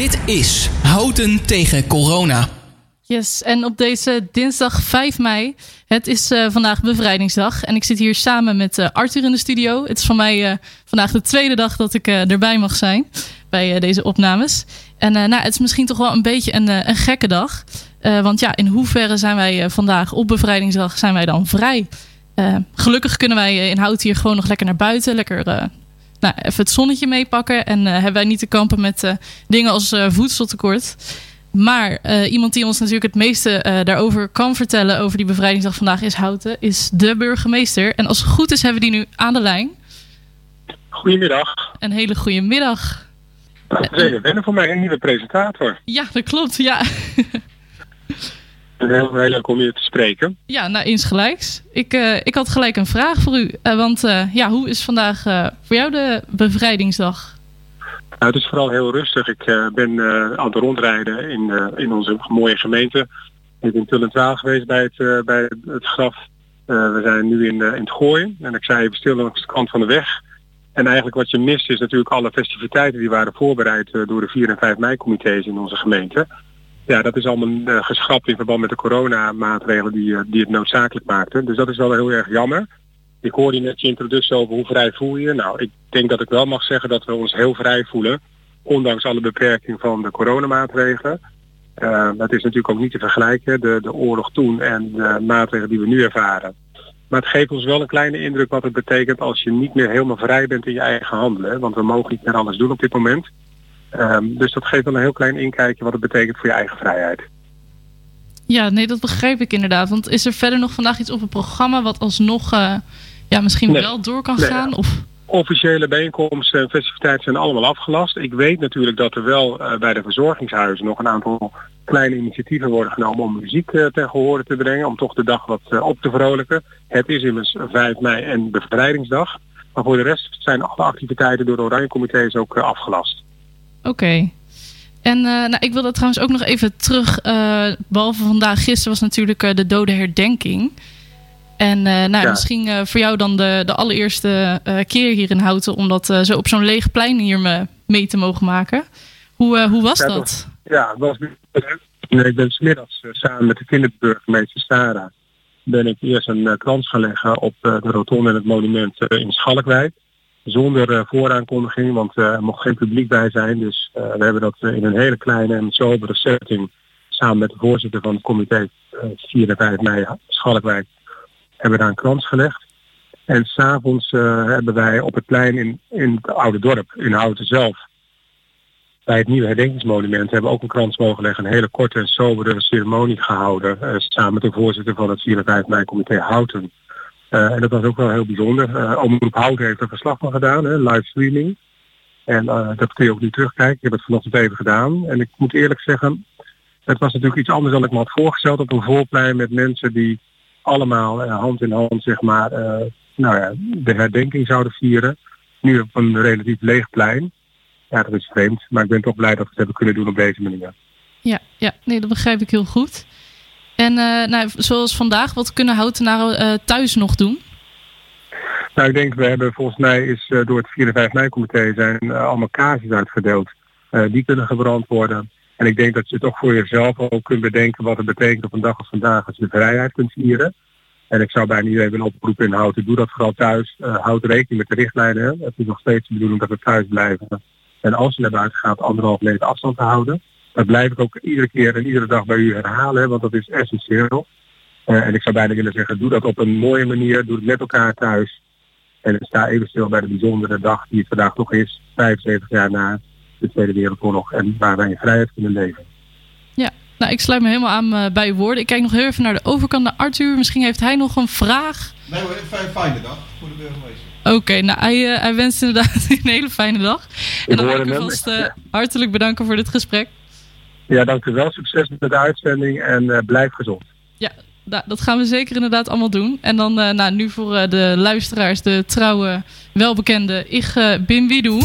Dit is Houten tegen corona. Yes, en op deze dinsdag 5 mei, het is uh, vandaag bevrijdingsdag. En ik zit hier samen met uh, Arthur in de studio. Het is van mij uh, vandaag de tweede dag dat ik erbij mag zijn bij deze opnames. En nou, het is misschien toch wel een beetje een, een gekke dag. want ja, in hoeverre zijn wij vandaag op bevrijdingsdag zijn wij dan vrij? gelukkig kunnen wij in Hout hier gewoon nog lekker naar buiten. Lekker nou, even het zonnetje meepakken. En hebben wij niet te kampen met dingen als voedseltekort. Maar iemand die ons natuurlijk het meeste daarover kan vertellen over die bevrijdingsdag vandaag is Houten, is de burgemeester. En als het goed is hebben we die nu aan de lijn. Goedemiddag. Een hele goede middag. Nou, het is even wennen voor mij, een nieuwe presentator. Ja, dat klopt, ja. Heel, heel leuk om je te spreken. Ja, nou insgelijks. Ik, uh, ik had gelijk een vraag voor u. want ja, hoe is vandaag voor jou de bevrijdingsdag? Nou, het is vooral heel rustig. Ik ben aan het rondrijden in, in onze mooie gemeente. Ik ben in Tullentwaal geweest bij het, bij het graf. we zijn nu in, in het gooien. En ik zei even stil langs de kant van de weg. En eigenlijk wat je mist is natuurlijk alle festiviteiten die waren voorbereid door de 4 en 5 mei comité's in onze gemeente. Ja, dat is allemaal geschrapt in verband met de coronamaatregelen die, die het noodzakelijk maakten. Dus dat is wel heel erg jammer. Ik hoorde net je introductie over hoe vrij voel je. Nou, ik denk dat ik wel mag zeggen dat we ons heel vrij voelen. Ondanks alle beperking van de coronamaatregelen. Uh, dat is natuurlijk ook niet te vergelijken, de, de oorlog toen en de maatregelen die we nu ervaren. Maar het geeft ons wel een kleine indruk wat het betekent als je niet meer helemaal vrij bent in je eigen handelen. Want we mogen niet meer alles doen op dit moment. Um, dus dat geeft wel een heel klein inkijkje wat het betekent voor je eigen vrijheid. Ja, nee, dat begrijp ik inderdaad. Want is er verder nog vandaag iets op het programma wat alsnog uh, ja, misschien wel door kan gaan? Of? Officiële bijeenkomsten en festiviteiten zijn allemaal afgelast. Ik weet natuurlijk dat er wel uh, bij de verzorgingshuizen nog een aantal kleine initiatieven worden genomen om muziek uh, ten gehore te brengen. Om toch de dag wat op te vrolijken. Het is immers 5 mei en bevrijdingsdag. Maar voor de rest zijn alle activiteiten door de Oranje Comité's ook afgelast. Oké. Okay. En uh, nou, ik wilde trouwens ook nog even terug. Uh, behalve vandaag, gisteren was natuurlijk uh, de dode herdenking. En nou, ja. misschien voor jou dan de, de allereerste keer hier in Houten... om dat zo op zo'n leeg plein hier me, mee te mogen maken. Hoe, hoe was ja, dat? Was, ja, het was nee, Ik ben smiddags samen met de kinderburgemeester Stara... ben ik eerst een krans gaan leggen op de rotonde en het monument in Schalkwijk zonder uh, vooraankondiging, want uh, er mocht geen publiek bij zijn. Dus uh, we hebben dat in een hele kleine en sobere setting samen met de voorzitter van het comité 4 en 5 mei Schalkwijk hebben daar een krans gelegd. En s'avonds hebben wij op het plein in, in het oude dorp, in Houten zelf, bij het nieuwe herdenkingsmonument hebben we ook een krans mogen leggen. Een hele korte en sobere ceremonie gehouden. samen met de voorzitter van het 4 en 5 mei comité Houten. Uh, en dat was ook wel heel bijzonder. Uh, Omroep Houten heeft er verslag van gedaan, hè, livestreaming. En uh, dat kun je ook nu terugkijken. Ik heb het vanochtend even gedaan. En ik moet eerlijk zeggen, het was natuurlijk iets anders dan ik me had voorgesteld op een voorplein met mensen die allemaal hand in hand zeg maar nou ja, de herdenking zouden vieren. Nu op een relatief leeg plein. Ja, dat is vreemd. Maar ik ben toch blij dat we het hebben kunnen doen op deze manier. Ja, ja nee, dat begrijp ik heel goed. En uh, nou, zoals vandaag, wat kunnen houtenaren uh, thuis nog doen? Nou, ik denk, we hebben volgens mij is uh, door het 4 en 5 mei comité zijn allemaal kaartjes uitgedeeld. die kunnen gebrand worden. En ik denk dat je toch voor jezelf ook kunt bedenken wat het betekent op een dag als vandaag als je vrijheid kunt vieren. En ik zou bijna iedereen willen oproepen in houten. Doe dat vooral thuis. houd rekening met de richtlijnen. Het is nog steeds de bedoeling dat we thuis blijven. En als je naar buiten gaat, anderhalf meter afstand te houden. Dat blijf ik ook iedere keer en iedere dag bij u herhalen, want dat is essentieel. Uh, en ik zou bijna willen zeggen, doe dat op een mooie manier, doe het met elkaar thuis. En sta even stil bij de bijzondere dag die het vandaag nog is, 75 jaar na de Tweede Wereldoorlog en waar wij in vrijheid kunnen leven. Ja, nou ik sluit me helemaal aan uh, bij uw woorden. Ik kijk nog heel even naar de overkant naar Arthur. Misschien heeft hij nog een vraag. Nee hoor, een fijne dag voor de burgemeester. Oké, okay, nou hij, uh, hij wenst inderdaad een hele fijne dag. En dan wil ik u vast uh, hartelijk bedanken voor dit gesprek. Ja, dank u wel. Succes met de uitzending en uh, blijf gezond. Ja, dat gaan we zeker inderdaad allemaal doen. En dan uh, nou, nu voor uh, de luisteraars, de trouwe, welbekende Ik bin Widoe.